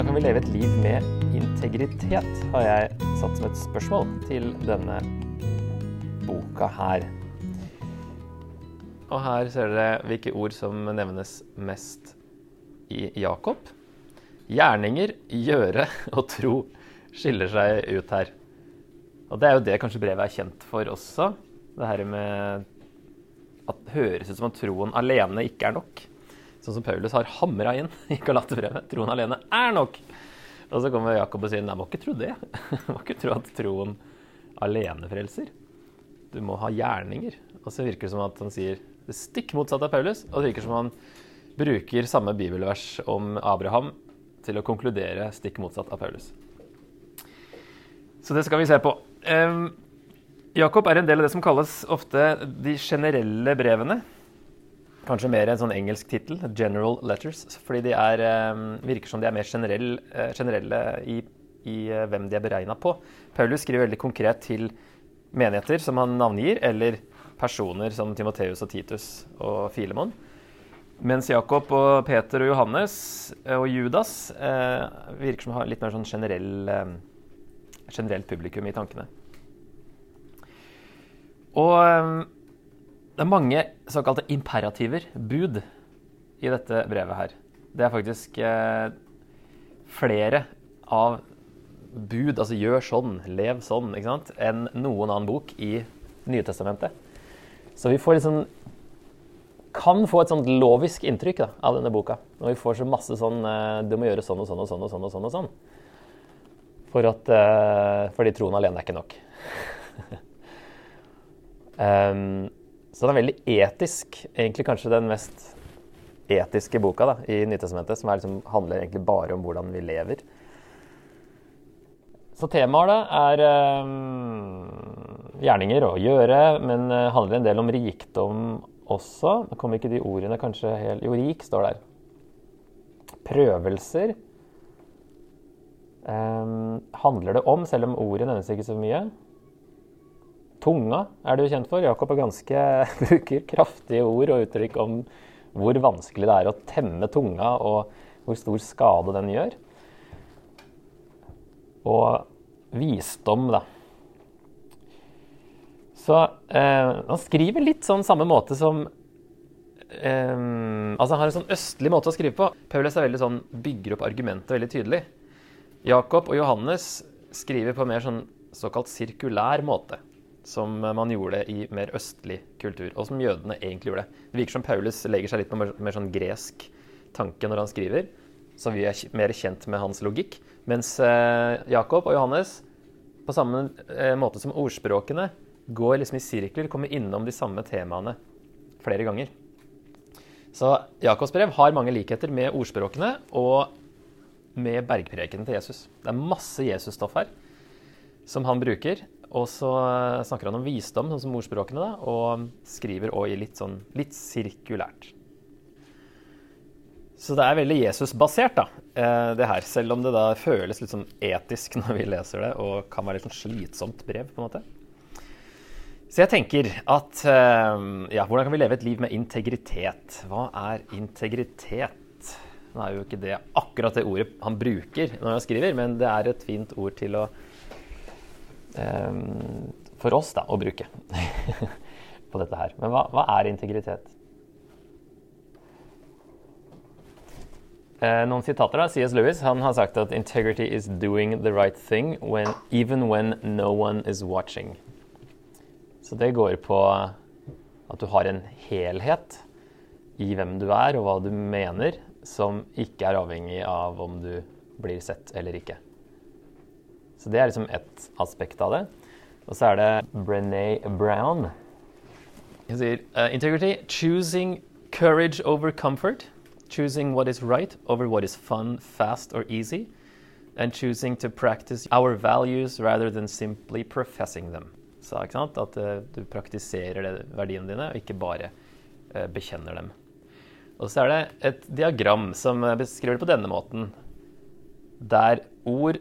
Hvordan kan vi leve et liv med integritet, har jeg satt som et spørsmål til denne boka her. Og her ser dere hvilke ord som nevnes mest i Jakob. Gjerninger, gjøre og tro skiller seg ut her. Og det er jo det kanskje brevet er kjent for også. Det her med at det høres ut som at troen alene ikke er nok. Sånn som Paulus har hamra inn i Galaterbrevet. Troen alene er nok. Og så kommer Jakob og sier nei, må ikke tro det. må ikke tro at troen alene frelser. Du må ha gjerninger. Og så virker det som at han sier det stikk motsatte av Paulus. Og det virker som han bruker samme bibelvers om Abraham til å konkludere stikk motsatt av Paulus. Så det skal vi se på. Um, Jakob er en del av det som kalles ofte de generelle brevene. Kanskje mer en sånn engelsk tittel, 'General Letters', fordi de er, virker som de er mer generell, generelle i, i, hvem de er beregna på. Paulus skriver veldig konkret til menigheter som han navngir, eller personer som Timoteus og Titus og Filemon. Mens Jakob og Peter og Johannes og Judas eh, virker som å ha litt mer sånn generell, eh, generelt publikum i tankene. Og eh, det er mange såkalte imperativer, bud, i dette brevet her. Det er faktisk eh, flere av bud, altså gjør sånn, lev sånn, ikke sant, enn noen annen bok i Nytestamentet. Så vi får liksom kan få et sånt lovisk inntrykk da, av denne boka. Når vi får så masse sånn eh, Du må gjøre sånn og sånn og sånn og sånn. og sånn og sånn. For at, eh, fordi troen alene er ikke nok. um, så den er veldig etisk. Egentlig kanskje den mest etiske boka da, i Nytestamentet, som liksom, handler egentlig bare om hvordan vi lever. Så temaet da er um, gjerninger å gjøre, men uh, handler en del om rikdom også. Nå kommer ikke de ordene kanskje helt Jo, rik står der. Prøvelser um, handler det om, selv om ordet nevnes ikke så mye. Tunga er du kjent for. Jakob er ganske, bruker kraftige ord og uttrykk om hvor vanskelig det er å temme tunga, og hvor stor skade den gjør. Og visdom, da. Så eh, han skriver litt sånn samme måte som eh, Altså han har en sånn østlig måte å skrive på. Paulus er veldig sånn, bygger opp argumentet veldig tydelig. Jakob og Johannes skriver på mer sånn såkalt sirkulær måte som man gjorde i mer østlig kultur, og som jødene egentlig gjorde. Det virker som Paulus legger seg litt på mer, mer sånn gresk tanke når han skriver, så vi er mer kjent med hans logikk. Mens eh, Jakob og Johannes, på samme eh, måte som ordspråkene, går liksom i sirkler, kommer innom de samme temaene flere ganger. Så Jakobs brev har mange likheter med ordspråkene og med bergprekenen til Jesus. Det er masse Jesus-stoff her som han bruker. Og så snakker han om visdom, sånn som ordspråkene, da, og skriver òg i litt sånn litt sirkulært. Så det er veldig Jesus-basert, da, eh, det her. Selv om det da føles litt sånn etisk når vi leser det, og kan være litt sånn slitsomt brev, på en måte. Så jeg tenker at eh, Ja, hvordan kan vi leve et liv med integritet? Hva er integritet? Nå er jo ikke det akkurat det ordet han bruker når han skriver, men det er et fint ord til å For oss, da, å bruke på dette her. Men hva, hva er integritet? Eh, noen sitater da, C.S. Lewis han har sagt at 'integrity is doing the right thing when, even when no one is watching'. Så det går på at du har en helhet i hvem du er og hva du mener, som ikke er avhengig av om du blir sett eller ikke. Så det er liksom ett aspekt av det. Og så er det Brené Brown. Hun sier uh, integrity choosing courage over comfort. Choosing what is right over what is fun, fast or easy. And choosing to practice our values rather than simply professing them. Så? At uh, du praktiserer det, verdiene dine, og ikke bare uh, bekjenner dem. Og så er det et diagram som beskriver det på denne måten. Der ord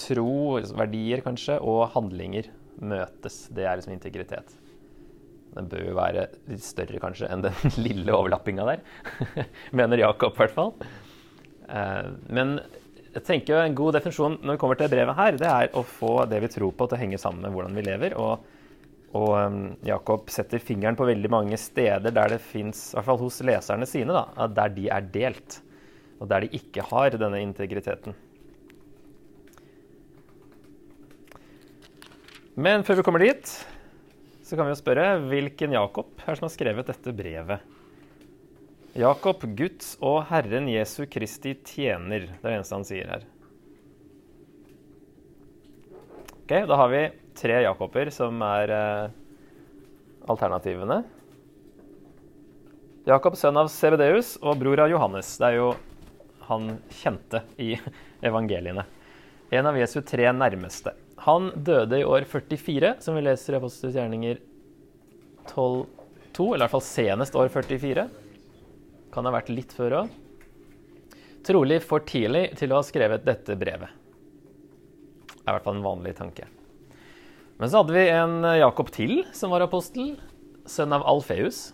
tro, verdier kanskje, og handlinger møtes. Det er liksom integritet. Den bør jo være litt større kanskje enn den lille overlappinga der, mener Jakob i hvert fall. Eh, men jeg tenker jo En god definisjon når vi kommer til brevet her, det er å få det vi tror på, til å henge sammen med hvordan vi lever. Og, og um, Jakob setter fingeren på veldig mange steder der det fins, i hvert fall hos leserne sine, da, der de er delt. Og der de ikke har denne integriteten. Men før vi kommer dit, så kan vi jo spørre hvilken Jakob er som har skrevet dette brevet? Jakob, Guds og Herren Jesu Kristi tjener. Det er det eneste han sier her. Ok, Da har vi tre Jakober som er eh, alternativene. Jakob, sønn av Sebedeus og bror av Johannes. Det er jo han kjente i evangeliene. En av Jesu tre nærmeste. Han døde i år 44, som vi leser i Apostels gjerninger 12.2, eller i hvert fall senest år 44. Kan ha vært litt før òg. Trolig for tidlig til å ha skrevet dette brevet. Det er i hvert fall en vanlig tanke. Men så hadde vi en Jakob til som var apostel, sønn av Alfeus.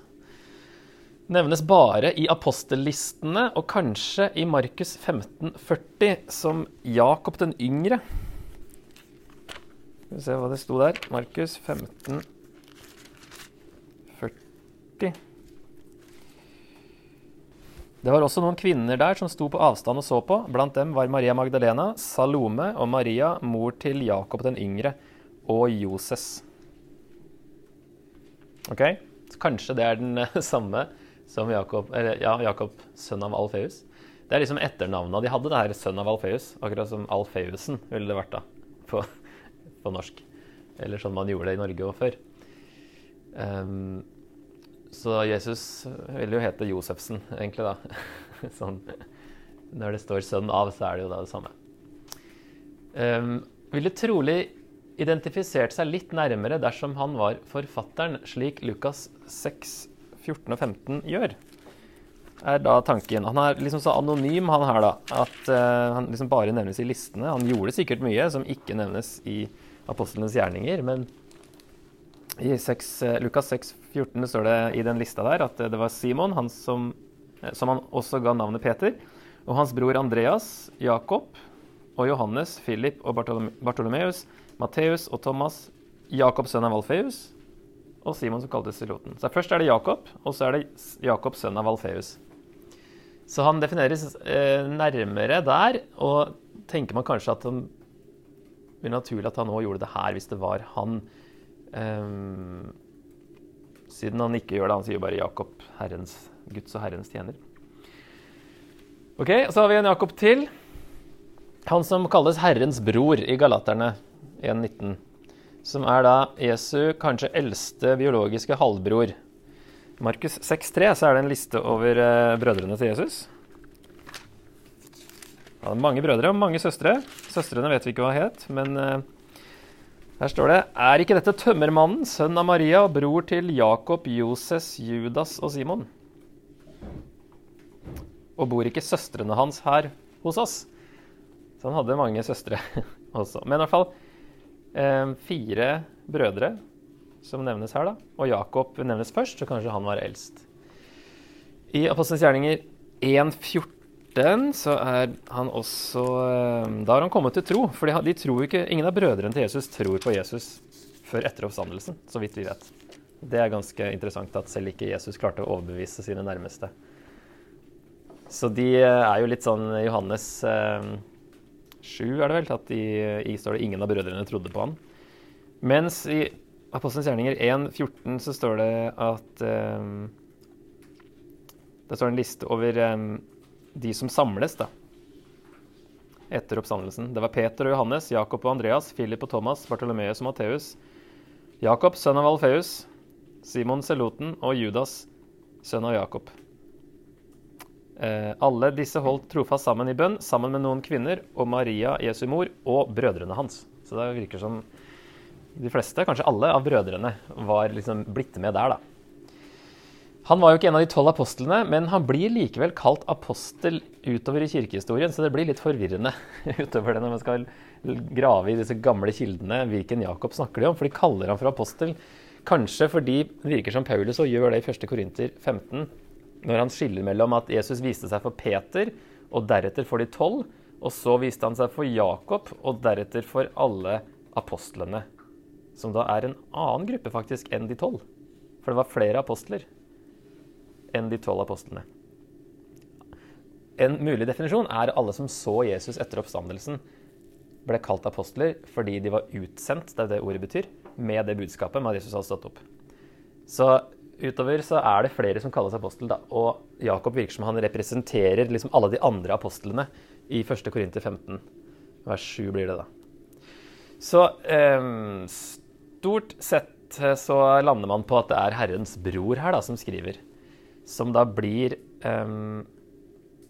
Nevnes bare i apostellistene og kanskje i Markus 1540 som Jakob den yngre. Skal vi se hva det sto der. Markus 15, 40. Det var også noen kvinner der som sto på avstand og så på. Blant dem var Maria Magdalena, Salome og Maria, mor til Jakob den yngre, og Joses. Ok, Så kanskje det er den samme som Jakob, eller, ja, Jakob sønn av Alfeus. Det er liksom etternavnet de hadde, det her sønn av Alfeus. Akkurat som Alfeusen ville det vært da, på på norsk. Eller sånn man gjorde det i Norge og før. Um, så Jesus vil jo hete Josefsen, egentlig, da. sånn, når det står 'sønn av', så er det jo da det samme. Um, ville trolig identifisert seg litt nærmere dersom han var forfatteren, slik Lukas 6, 14 og 15 gjør. Er da tanken. Han er liksom så anonym, han her, da, at uh, han liksom bare nevnes i listene. Han gjorde sikkert mye som ikke nevnes i apostlenes gjerninger. Men i 6, eh, Lukas 6, 14 står det i den lista der at det var Simon, han som, eh, som han også ga navnet Peter, og hans bror Andreas, Jakob og Johannes, Philip og Bartolomeus, Matteus og Thomas, Jakob sønn av Alfeus og Simon som kaltes Siloten. Så først er det Jakob, og så er det Jakob sønn av Alfeus. Så han defineres eh, nærmere der, og tenker man kanskje at han blir naturlig at han òg gjorde det her, hvis det var han. Um, siden han ikke gjør det. Han sier bare Jakob, herrens, Guds og Herrens tjener. Ok, Så har vi en Jakob til. Han som kalles Herrens bror i Galaterne 1.19. Som er da Jesu kanskje eldste biologiske halvbror. Markus 6.3 så er det en liste over uh, brødrene til Jesus. Hadde mange brødre og mange søstre. Søstrene vet vi ikke hva het, men uh, her står det Er ikke dette tømmermannen, sønn av Maria, bror til Jakob, Joses, Judas og Simon? Og bor ikke søstrene hans her hos oss? Så han hadde mange søstre også. Men i hvert fall uh, fire brødre som nevnes her, da. Og Jakob nevnes først, så kanskje han var eldst. I Apostelens gjerninger 1.14 den så er han også eh, Da har han kommet til tro. For de tror ikke, ingen av brødrene til Jesus tror på Jesus før etter oppstandelsen, så vidt vi vet. Det er ganske interessant at selv ikke Jesus klarte å overbevise sine nærmeste. Så de eh, er jo litt sånn Johannes eh, 7, er det vel, at i, i står det ingen av brødrene trodde på han. Mens i Apostelens gjerninger 1.14 så står det at eh, Det står en liste over eh, de som samles da, etter oppstandelsen. Det var Peter og Johannes, Jakob og Andreas, Philip og Thomas, Bartolomeus og Matteus, Jakob, sønn av Alfeus, Simon Seloten og Judas, sønn av Jakob. Eh, alle disse holdt trofast sammen i bønn, sammen med noen kvinner og Maria, Jesu mor, og brødrene hans. Så det virker som de fleste, kanskje alle, av brødrene var liksom blitt med der, da. Han var jo ikke en av de tolv apostlene, men han blir likevel kalt apostel utover i kirkehistorien, så det blir litt forvirrende utover det når man skal grave i disse gamle kildene. Hvilken Jakob snakker de om? For de kaller ham for apostel. Kanskje fordi det virker som Paulus og gjør det i 1. Korinter 15, når han skiller mellom at Jesus viste seg for Peter og deretter for de tolv, Og så viste han seg for Jakob, og deretter for alle apostlene. Som da er en annen gruppe faktisk enn de tolv. For det var flere apostler enn de tolv apostlene. En mulig definisjon er alle som så Jesus etter oppstandelsen, ble kalt apostler fordi de var utsendt, det er det ordet betyr, med det budskapet med at Jesus hadde stått opp. Så utover så er det flere som kalles apostel, da. Og Jakob virker som han representerer liksom alle de andre apostlene i 1. Korinter 15. Vers 7 blir det, da. Så eh, stort sett så lander man på at det er Herrens bror her da, som skriver. Som da blir um,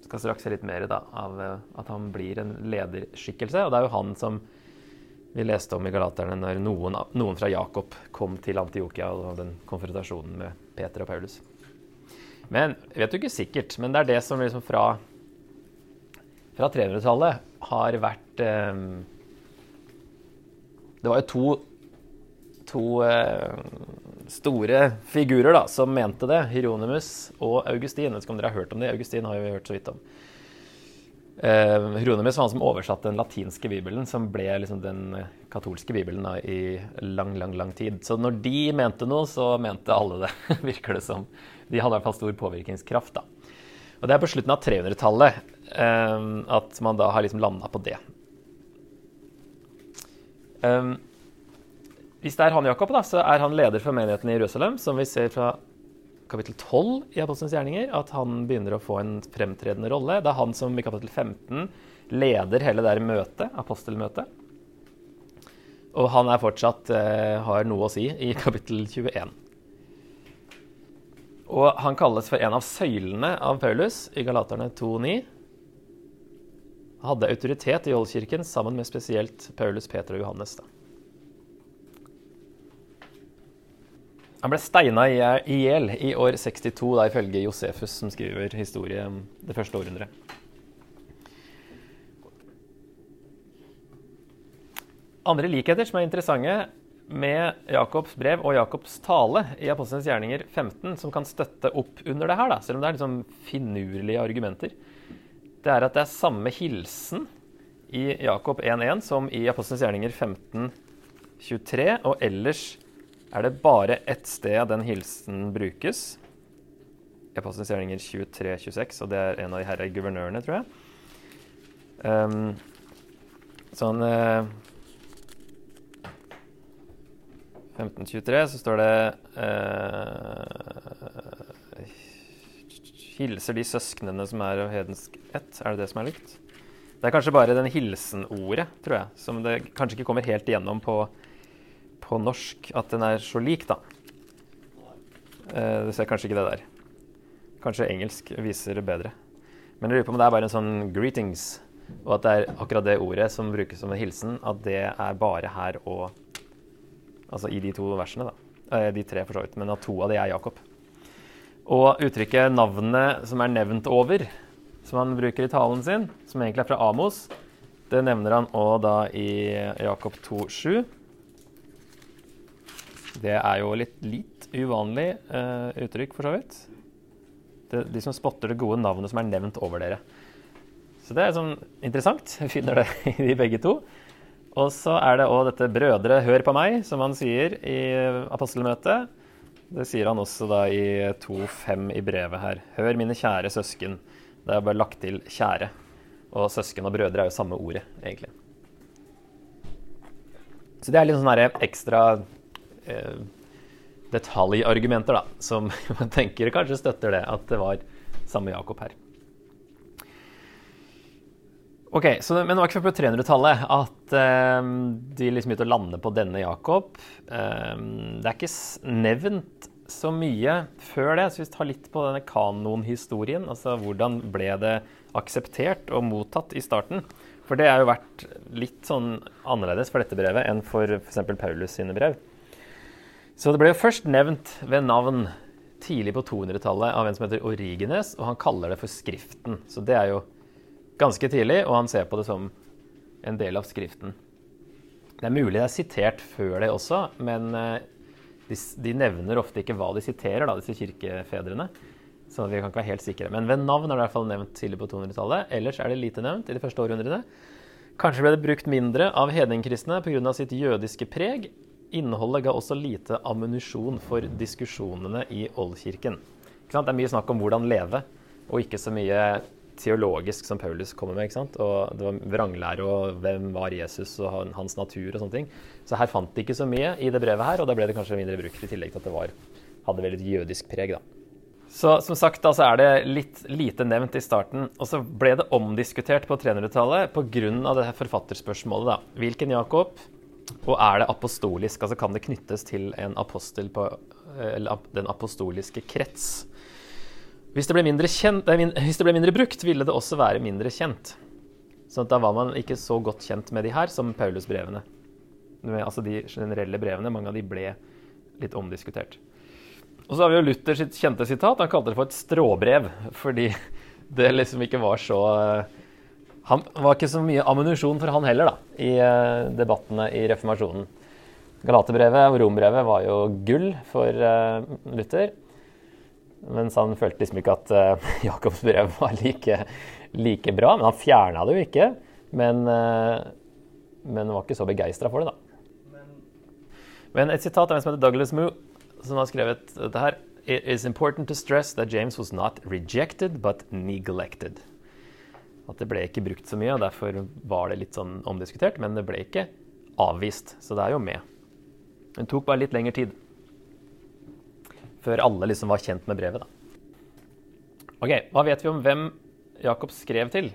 Skal straks se litt mer da, av at han blir en lederskikkelse. Og det er jo han som vi leste om i Galaterne når noen, noen fra Jakob kom til Antiokia og den konfrontasjonen med Peter og Paulus. Men jeg vet jo ikke sikkert, men det er det som liksom fra, fra 300-tallet har vært eh, Det var jo to, to eh, store figurer da, som mente det. Hieronymus og Augustin. Jeg vet ikke om dere har hørt om det. Augustin har vi hørt så vidt om. Uh, Hieronymus var han som oversatte den latinske bibelen, som ble liksom den eh, katolske bibelen da, i lang, lang lang tid. Så når de mente noe, så mente alle det, virker det som. De hadde i hvert fall stor påvirkningskraft. da. Og det er på slutten av 300-tallet um, at man da har liksom landa på det. Um, hvis det er han Jakob, da, så er han leder for menigheten i Jerusalem, som vi ser fra kapittel 12 i Apostelens gjerninger at han begynner å få en fremtredende rolle. Det er han som i kapittel 15 leder hele det møtet, apostelmøtet. Og han er fortsatt eh, har noe å si i kapittel 21. Og han kalles for en av søylene av Paulus i Galaterne 2,9. Han Hadde autoritet i Oldkirken sammen med spesielt Paulus, Peter og Johannes. da. Han ble steina i hjel i år 62, da, ifølge Josefus, som skriver historie det første århundret. Andre likheter som er interessante med Jakobs brev og Jakobs tale i Apostelens gjerninger 15, som kan støtte opp under det her, da, selv om det er liksom finurlige argumenter, det er at det er samme hilsen i Jakob 1.1 som i Apostelens gjerninger 15, 23, og ellers er det bare ett sted den hilsen brukes. Apostelens gjerninger 23-26, og det er en av de herre guvernørene, tror jeg. Um, sånn uh, 1523 så står det uh, Hilser de søsknene som er av hedensk ett. Er det det som er likt? Det er kanskje bare den hilsen-ordet, tror jeg, som det kanskje ikke kommer helt igjennom på på norsk at den er så lik, da. Eh, du ser kanskje ikke det der. Kanskje engelsk viser det bedre. Men jeg lurer på om det er bare en sånn 'greetings', og at det er akkurat det ordet som brukes som en hilsen, at det er bare her og Altså i de to versene, da. Eh, de tre, for så vidt. Men at to av de er Jakob. Og uttrykket 'navnet som er nevnt over', som han bruker i talen sin, som egentlig er fra Amos, det nevner han òg da i Jakob 2,7. Det er jo litt, litt uvanlig uh, uttrykk, for så vidt. Det, de som spotter det gode navnet som er nevnt over dere. Så det er sånn interessant. Jeg finner det i de begge to. Og så er det òg dette 'brødre, hør på meg', som han sier i apostelmøtet. Det sier han også da i 2.5 i brevet her. 'Hør, mine kjære søsken'. Det er bare lagt til 'kjære'. Og søsken og brødre er jo samme ordet, egentlig. Så det er litt sånn ekstra detaljargumenter da, som man tenker kanskje støtter det, at det var samme Jakob her. Ok, så, Men det var ikke før på 300-tallet at eh, de liksom begynte å lande på denne Jakob. Eh, det er ikke nevnt så mye før det, så vi tar litt på denne kanonhistorien. Altså hvordan ble det akseptert og mottatt i starten? For det har jo vært litt sånn annerledes for dette brevet enn for f.eks. Paulus sine brev. Så det ble jo først nevnt ved navn tidlig på 200-tallet av en som heter Origenes, og han kaller det for Skriften. Så det er jo ganske tidlig, og han ser på det som en del av Skriften. Det er mulig det er sitert før det også, men eh, de, de nevner ofte ikke hva de siterer, da, disse kirkefedrene. Så vi kan ikke være helt sikre. Men ved navn er det i hvert fall nevnt tidlig på 200-tallet. Ellers er det lite nevnt i de første århundrene. Kanskje ble det brukt mindre av hedningkristne pga. sitt jødiske preg. Innholdet ga også lite ammunisjon for diskusjonene i oldkirken. Det er mye snakk om hvordan leve, og ikke så mye teologisk som Paulus kommer med. Og det var vranglære og hvem var Jesus og hans natur og sånne ting. Så her fant de ikke så mye i det brevet her, og da ble det kanskje mindre brukt i tillegg til at det var, hadde veldig jødisk preg. da. Så som sagt, da så er det litt lite nevnt i starten. Og så ble det omdiskutert på 300-tallet pga. forfatterspørsmålet. da. Hvilken Jakob? Og er det apostolisk? Altså kan det knyttes til apostel på eller den apostoliske krets? Hvis det, kjent, hvis det ble mindre brukt, ville det også være mindre kjent. Så da var man ikke så godt kjent med de her som Paulus-brevene. Altså de generelle brevene, mange av de ble litt omdiskutert. Og så har vi jo Luther sitt kjente sitat. Han kalte det for et stråbrev fordi det liksom ikke var så eh, Han var ikke så mye ammunisjon for han heller, da, i eh, debattene i reformasjonen. Galaterbrevet og Rombrevet var jo gull for uh, Luther. Mens han følte liksom ikke at uh, Jakobs brev var like, like, bra. Men han fjerna det jo ikke. Men, men var ikke så begeistra for det, da. Men et sitat av en som heter Douglas Moo, som har skrevet dette her. It is important to stress that James was not rejected, but neglected. At det ble ikke brukt så mye, og derfor var det litt sånn omdiskutert. Men det ble ikke avvist, så det er jo med. Det tok bare litt lengre tid før alle liksom var kjent med brevet. da. Ok, Hva vet vi om hvem Jakob skrev til?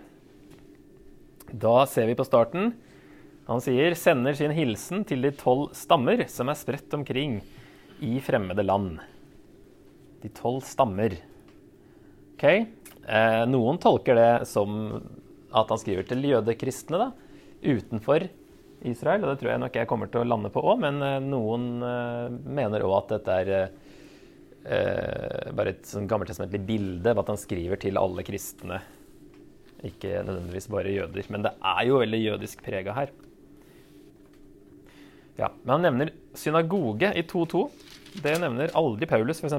Da ser vi på starten. Han sier 'sender sin hilsen til de tolv stammer som er spredt omkring' i fremmede land. De tolv stammer. Ok. Eh, noen tolker det som at han skriver til jødekristne da, utenfor Israel. Og det tror jeg nok jeg kommer til å lande på òg, men eh, noen eh, mener òg at dette er eh, bare et sånn gammeltestamentlig bilde på at han skriver til alle kristne. Ikke nødvendigvis bare jøder. Men det er jo veldig jødisk prega her. Ja, Men han nevner synagoge i 2.2. Det nevner aldri Paulus, f.eks.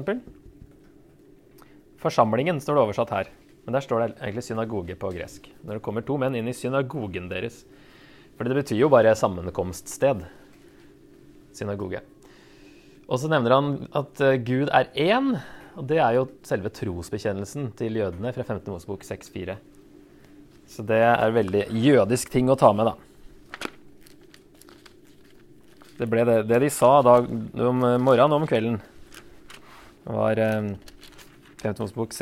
For Forsamlingen står det oversatt her. Men der står det egentlig synagoge på gresk. Når det kommer to menn inn i synagogen deres. For det betyr jo bare sammenkomststed. Synagoge. Og så nevner han at eh, Gud er én. Og det er jo selve trosbekjennelsen til jødene fra 15. Mosebok 6.4. Så det er veldig jødisk ting å ta med, da. Det ble det, det de sa da, om morgenen og om kvelden. Var eh, 5. Mosebok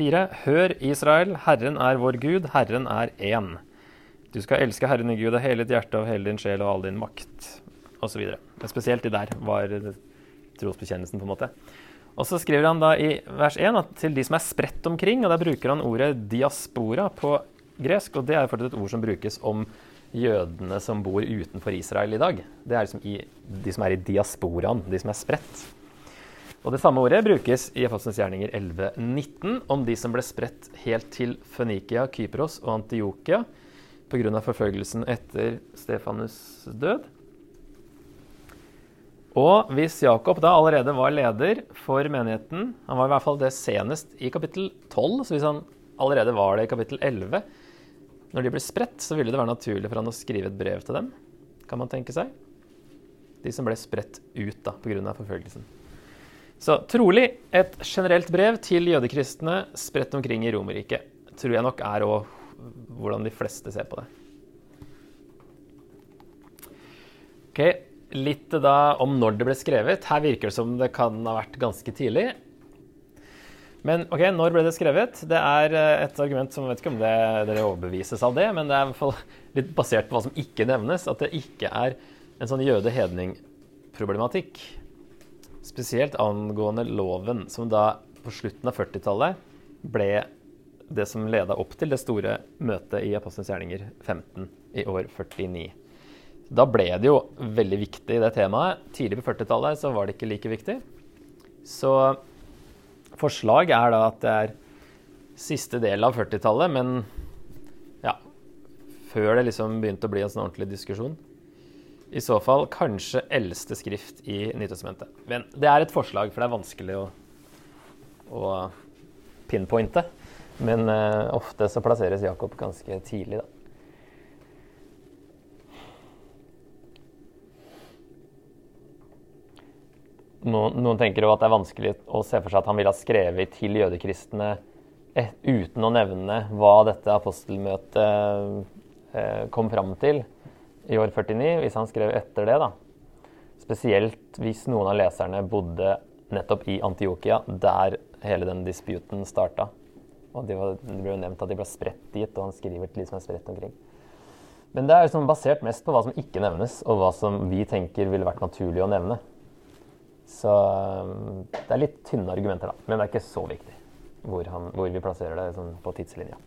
6,4. Hør, Israel, Herren er vår Gud, Herren er én. Du skal elske Herren i Gud av hele ditt hjerte og hele din sjel og all din makt, osv. Spesielt de der var trosbekjennelsen, på en måte. Og så skriver han da i vers 1 at til de som er spredt omkring, og der bruker han ordet diaspora på gresk, og det er fortsatt et ord som brukes om jødene som bor utenfor Israel i dag. Det er liksom i, de som er i diasporaen, de som er spredt. Og Det samme ordet brukes i Apostelens gjerninger 11.19 om de som ble spredt helt til Fønikia, Kypros og Antiokia pga. forfølgelsen etter Stefanus' død. Og hvis Jakob da allerede var leder for menigheten Han var i hvert fall det senest i kapittel 12, så hvis han allerede var det i kapittel 11 når de ble spredt, så ville det være naturlig for han å skrive et brev til dem, kan man tenke seg. De som ble spredt ut da, pga. forfølgelsen. Så trolig et generelt brev til jødekristne spredt omkring i Romerriket. Tror jeg nok er òg hvordan de fleste ser på det. Ok, Litt da om når det ble skrevet. Her virker det som det kan ha vært ganske tidlig. Men ok, når ble det skrevet? Det er eh, et argument som jeg vet ikke om det, dere overbevises av det, men det er i hvert fall litt basert på hva som ikke nevnes, at det ikke er en sånn jøde-hedning-problematikk. Spesielt angående loven, som da på slutten av 40-tallet ble det som leda opp til det store møtet i Apostelens gjerninger 15 i år 49. Da ble det jo veldig viktig, det temaet. Tidlig på 40-tallet så var det ikke like viktig. Så forslag er da at det er siste del av 40-tallet, men ja Før det liksom begynte å bli en sånn ordentlig diskusjon. I så fall kanskje eldste skrift i Nytestamentet. Men det er et forslag, for det er vanskelig å, å pinpointe. Men uh, ofte så plasseres Jakob ganske tidlig, da. Noen, noen tenker jo at det er vanskelig å se for seg at han ville ha skrevet til jødekristne et, uten å nevne hva dette apostelmøtet eh, kom fram til i år 49, hvis han skrev etter det. da. Spesielt hvis noen av leserne bodde nettopp i Antiokia, der hele den disputen starta. Og det, var, det, ble jo nevnt at de ble spredt dit, og han skriver til de som er spredt omkring. Men det er liksom basert mest på hva som ikke nevnes, og hva som vi tenker ville vært naturlig å nevne. Så um, det er litt tynne argumenter, da. Men det er ikke så viktig hvor, han, hvor vi plasserer det sånn på tidslinja.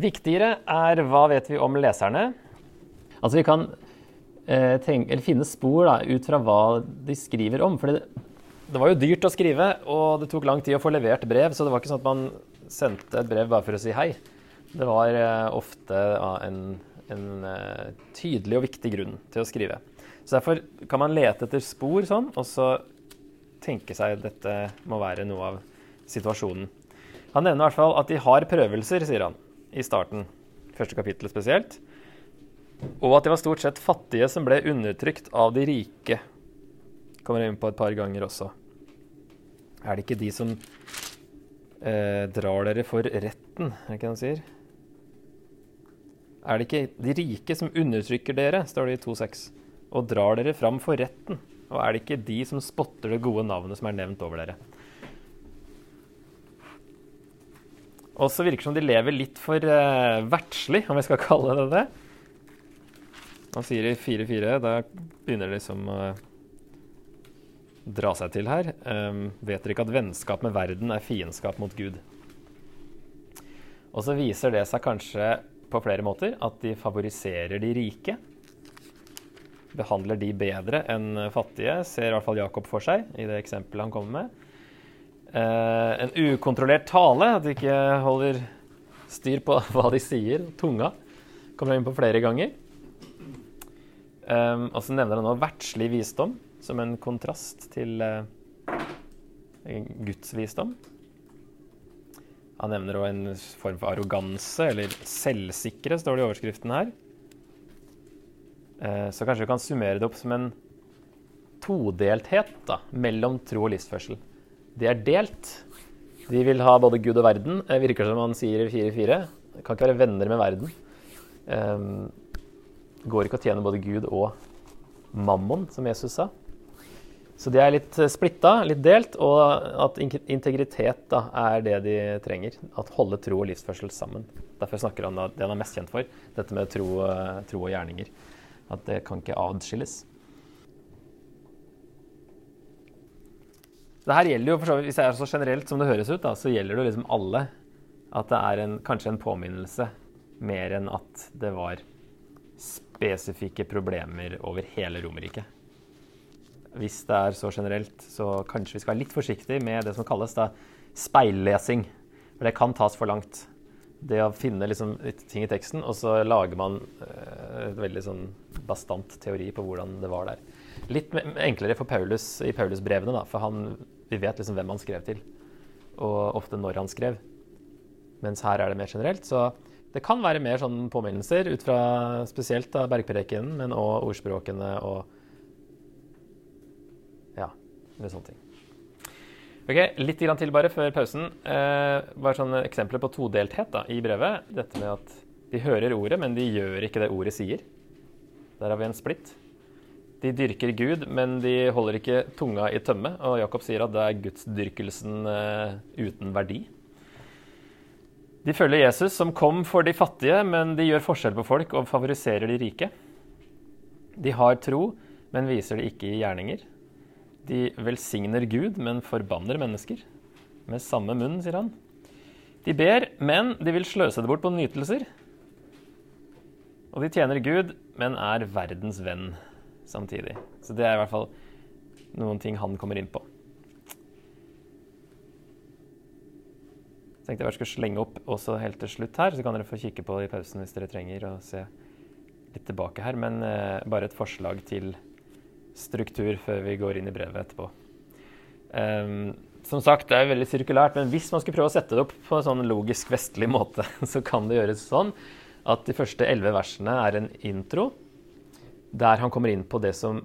Viktigere er hva vet vi om leserne? Altså Vi kan eh, tenke, finne spor da, ut fra hva de skriver om. For det, det, var jo dyrt å skrive, og det tok lang tid å få levert brev. Så det var ikke sånn at man sendte et brev bare for å si hei. Det var eh, ofte ja, en, en eh, tydelig og viktig grunn til å skrive. Så Derfor kan man lete etter spor sånn, og så tenke seg at dette må være noe av situasjonen. Han nevner i hvert fall at de har prøvelser, sier han, i starten. Første kapittel spesielt. Og at det var stort sett fattige som ble undertrykt av de rike. Kommer jeg inn på et par ganger også. Er det ikke de som eh, drar dere for retten, er det ikke det han sier? Er det ikke de rike som undertrykker dere, står det i 2.6 og drar dere fram for retten. Og er det ikke de som spotter det gode navnet som er nevnt over dere? Og så virker det som de lever litt for eh, verdslig, om vi skal kalle det det. Han sier i 4-4, da begynner det liksom å dra seg til her. Um, vet dere ikke at vennskap med verden er fiendskap mot Gud? Og så viser det seg kanskje på flere måter at de favoriserer de rike behandler de bedre enn fattige, ser i hvert fall Jakob for seg i det eksempelet han kommer med. Uh, en ukontrollert tale, at de ikke holder styr på hva de sier. Tunga kommer inn på flere ganger. Um, og så nevner han nå verdslig visdom som en kontrast til uh, Guds visdom. Han nevner òg en form for arroganse, eller selvsikre, står det i overskriften her. Uh, så kanskje vi kan summere det opp som en todelthet da, mellom tro og livsførsel. De er delt. De vil ha både Gud og verden. Det virker som han sier i 4-4. Kan ikke være venner med verden. Um, går ikke å tjene både Gud og mammon, som Jesus sa. Så de er litt splitta, litt delt, og at integritet da, er det de trenger. At holde tro og livsførsel sammen. Derfor snakker han om det han er mest kjent for, dette med tro, tro og gjerninger. At det kan ikke adskilles. Det her gjelder jo, for så vidt, Hvis det er så generelt som det høres ut, da, så gjelder det liksom alle. At det er en, kanskje en påminnelse mer enn at det var spesifikke problemer over hele Romerike. Hvis det er så generelt, så kanskje vi skal være litt forsiktige med det som kalles da, speillesing. For det kan tas for langt det å finne liksom ting i teksten, og så lager man en et veldig sånn bastant teori på hvordan det var der. Litt enklere for Paulus i Paulusbrevene, da, for han, vi vet liksom hvem han skrev til, og ofte når han skrev. Mens her er det mer generelt. Så det kan være mer sånn påminnelser ut fra spesielt da bergprekenen, men òg ordspråkene og ja, med sånne ting. Ok, Litt til bare før pausen. Eh, bare sånne eksempler på todelthet da, i brevet. Dette med at de hører ordet, men de gjør ikke det ordet sier. Der har vi en splitt. De dyrker Gud, men de holder ikke tunga i tømme. Og Jakob sier at det er gudsdyrkelsen eh, uten verdi. De følger Jesus, som kom for de fattige, men de gjør forskjell på folk og favoriserer de rike. De har tro, men viser det ikke i gjerninger. De velsigner Gud, men forbanner mennesker. Med samme munn, sier han. De ber, men de vil sløse det bort på nytelser. Og de tjener Gud, men er verdens venn samtidig. Så det er i hvert fall noen ting han kommer inn på. Tenkte jeg bare skulle slenge opp også helt til slutt her, så kan dere få kikke på det i pausen hvis dere trenger å se litt tilbake her. Men eh, bare et forslag til struktur før vi går inn i brevet etterpå. Um, som sagt, det er veldig sirkulært, men hvis man skulle prøve å sette det opp på en sånn logisk vestlig måte, så kan det gjøres sånn at de første elleve versene er en intro, der han kommer inn på det som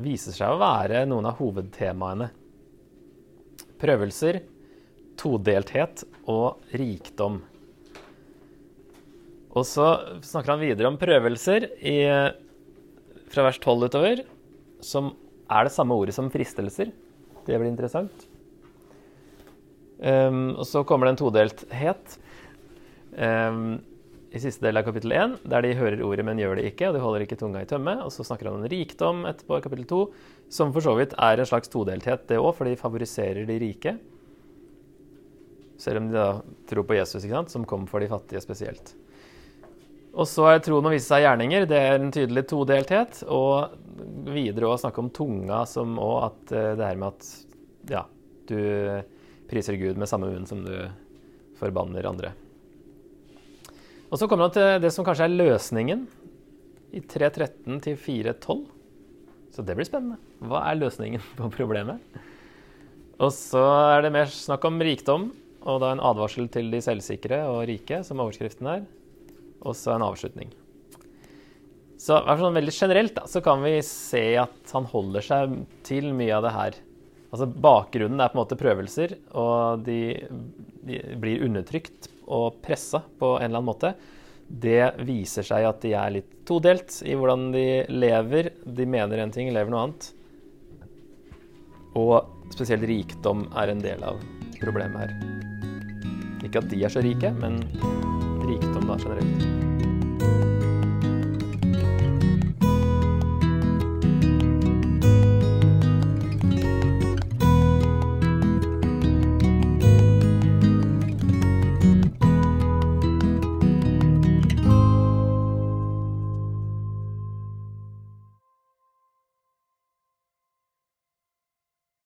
viser seg å være noen av hovedtemaene. Prøvelser, todelthet og rikdom. Og så snakker han videre om prøvelser i, fra vers 12 utover, som er det samme ordet som fristelser. Det blir interessant. Um, og så kommer det en todelthet um, i siste del av kapittel 1, der de hører ordet, men gjør det ikke, og de holder ikke tunga i tømme. Og så snakker han om rikdom etterpå i kapittel 2, som for så vidt er en slags todelthet, det òg, for de favoriserer de rike. Selv om de da tror på Jesus, ikke sant, som kom for de fattige spesielt. Og så er troen å vise seg gjerninger. Det er en tydelig todelthet. Og videre å snakke om tunga som òg at eh, det her med at ja, du priser Gud med samme munn som du forbanner andre. Og så kommer han til det som kanskje er løsningen i 3.13 til 4.12. Så det blir spennende. Hva er løsningen på problemet? Og så er det mer snakk om rikdom, og da en advarsel til de selvsikre og rike, som overskriften er. Og så en avslutning. Så fall veldig generelt da, så kan vi se at han holder seg til mye av det her Altså Bakgrunnen er på en måte prøvelser, og de, de blir undertrykt og pressa på en eller annen måte. Det viser seg at de er litt todelt i hvordan de lever. De mener en ting, lever noe annet. Og spesielt rikdom er en del av problemet her. Ikke at de er så rike, men rikdom da generelt.